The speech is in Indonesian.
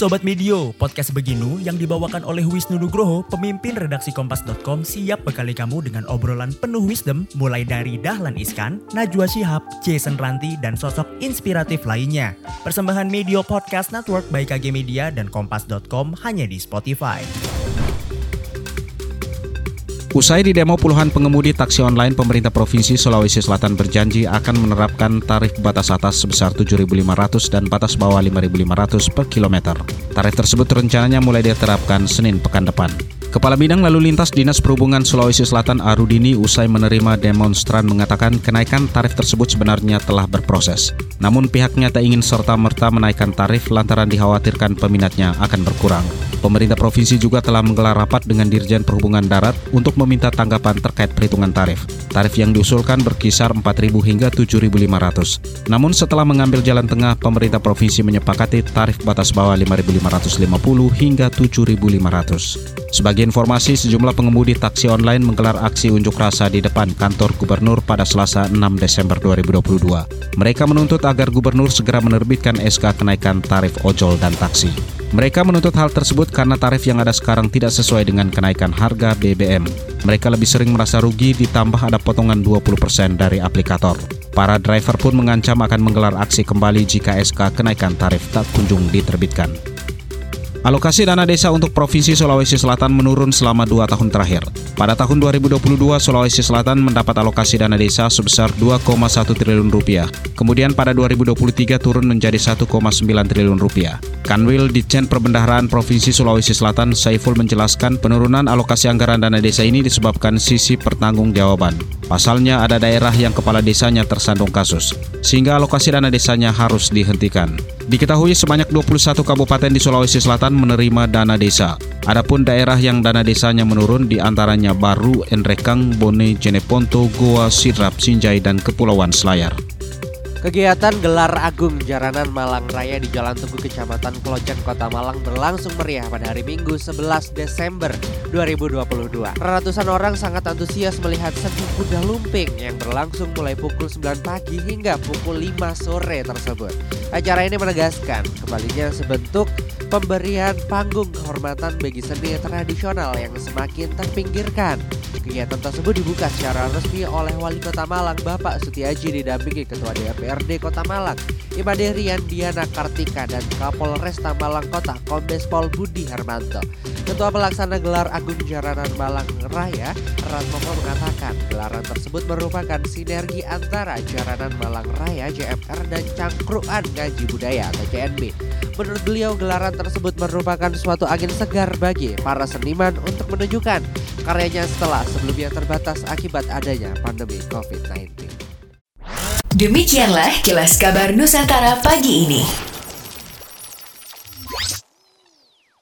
Sobat Medio, podcast Beginu yang dibawakan oleh Wisnu Nugroho, pemimpin redaksi Kompas.com siap bekali kamu dengan obrolan penuh wisdom mulai dari Dahlan Iskan, Najwa Shihab, Jason Ranti, dan sosok inspiratif lainnya. Persembahan Medio Podcast Network by KG Media dan Kompas.com hanya di Spotify. Usai di demo puluhan pengemudi taksi online, pemerintah Provinsi Sulawesi Selatan berjanji akan menerapkan tarif batas atas sebesar 7.500 dan batas bawah 5.500 per kilometer. Tarif tersebut rencananya mulai diterapkan Senin pekan depan. Kepala Bidang Lalu Lintas Dinas Perhubungan Sulawesi Selatan Arudini usai menerima demonstran mengatakan kenaikan tarif tersebut sebenarnya telah berproses. Namun pihaknya tak ingin serta-merta menaikkan tarif lantaran dikhawatirkan peminatnya akan berkurang. Pemerintah provinsi juga telah menggelar rapat dengan Dirjen Perhubungan Darat untuk meminta tanggapan terkait perhitungan tarif. Tarif yang diusulkan berkisar 4.000 hingga 7.500. Namun setelah mengambil jalan tengah, pemerintah provinsi menyepakati tarif batas bawah 5.550 hingga 7.500. Sebagai informasi, sejumlah pengemudi taksi online menggelar aksi unjuk rasa di depan kantor gubernur pada Selasa 6 Desember 2022. Mereka menuntut agar gubernur segera menerbitkan SK kenaikan tarif ojol dan taksi. Mereka menuntut hal tersebut karena tarif yang ada sekarang tidak sesuai dengan kenaikan harga BBM. Mereka lebih sering merasa rugi ditambah ada potongan 20% dari aplikator. Para driver pun mengancam akan menggelar aksi kembali jika SK kenaikan tarif tak kunjung diterbitkan. Alokasi dana desa untuk Provinsi Sulawesi Selatan menurun selama dua tahun terakhir. Pada tahun 2022, Sulawesi Selatan mendapat alokasi dana desa sebesar 2,1 triliun rupiah. Kemudian pada 2023 turun menjadi 1,9 triliun rupiah. Kanwil Ditjen Perbendaharaan Provinsi Sulawesi Selatan Saiful menjelaskan penurunan alokasi anggaran dana desa ini disebabkan sisi pertanggungjawaban. Pasalnya ada daerah yang kepala desanya tersandung kasus, sehingga alokasi dana desanya harus dihentikan. Diketahui sebanyak 21 kabupaten di Sulawesi Selatan menerima dana desa. Adapun daerah yang dana desanya menurun di antaranya Baru, Enrekang, Bone, Jeneponto, Goa, Sidrap, Sinjai, dan Kepulauan Selayar. Kegiatan Gelar Agung Jaranan Malang Raya di Jalan Tugu Kecamatan Klojen Kota Malang berlangsung meriah pada hari Minggu 11 Desember 2022. Ratusan orang sangat antusias melihat seni kuda lumping yang berlangsung mulai pukul 9 pagi hingga pukul 5 sore tersebut. Acara ini menegaskan kembalinya sebentuk pemberian panggung kehormatan bagi seni tradisional yang semakin terpinggirkan. Kegiatan tersebut dibuka secara resmi oleh Wali Kota Malang Bapak Sutiaji didampingi Ketua DPRD Kota Malang Imade Rian Diana Kartika dan Kapolresta Malang Kota Kombes Pol Budi Hermanto. Ketua pelaksana gelar Agung Jaranan Malang Raya Ratmoko mengatakan gelaran tersebut merupakan sinergi antara Jaranan Malang Raya JMR dan Cangkruan Ngaji Budaya atau CNB. Menurut beliau gelaran tersebut merupakan suatu angin segar bagi para seniman untuk menunjukkan karyanya setelah sebelumnya terbatas akibat adanya pandemi COVID-19. Demikianlah kilas kabar Nusantara pagi ini.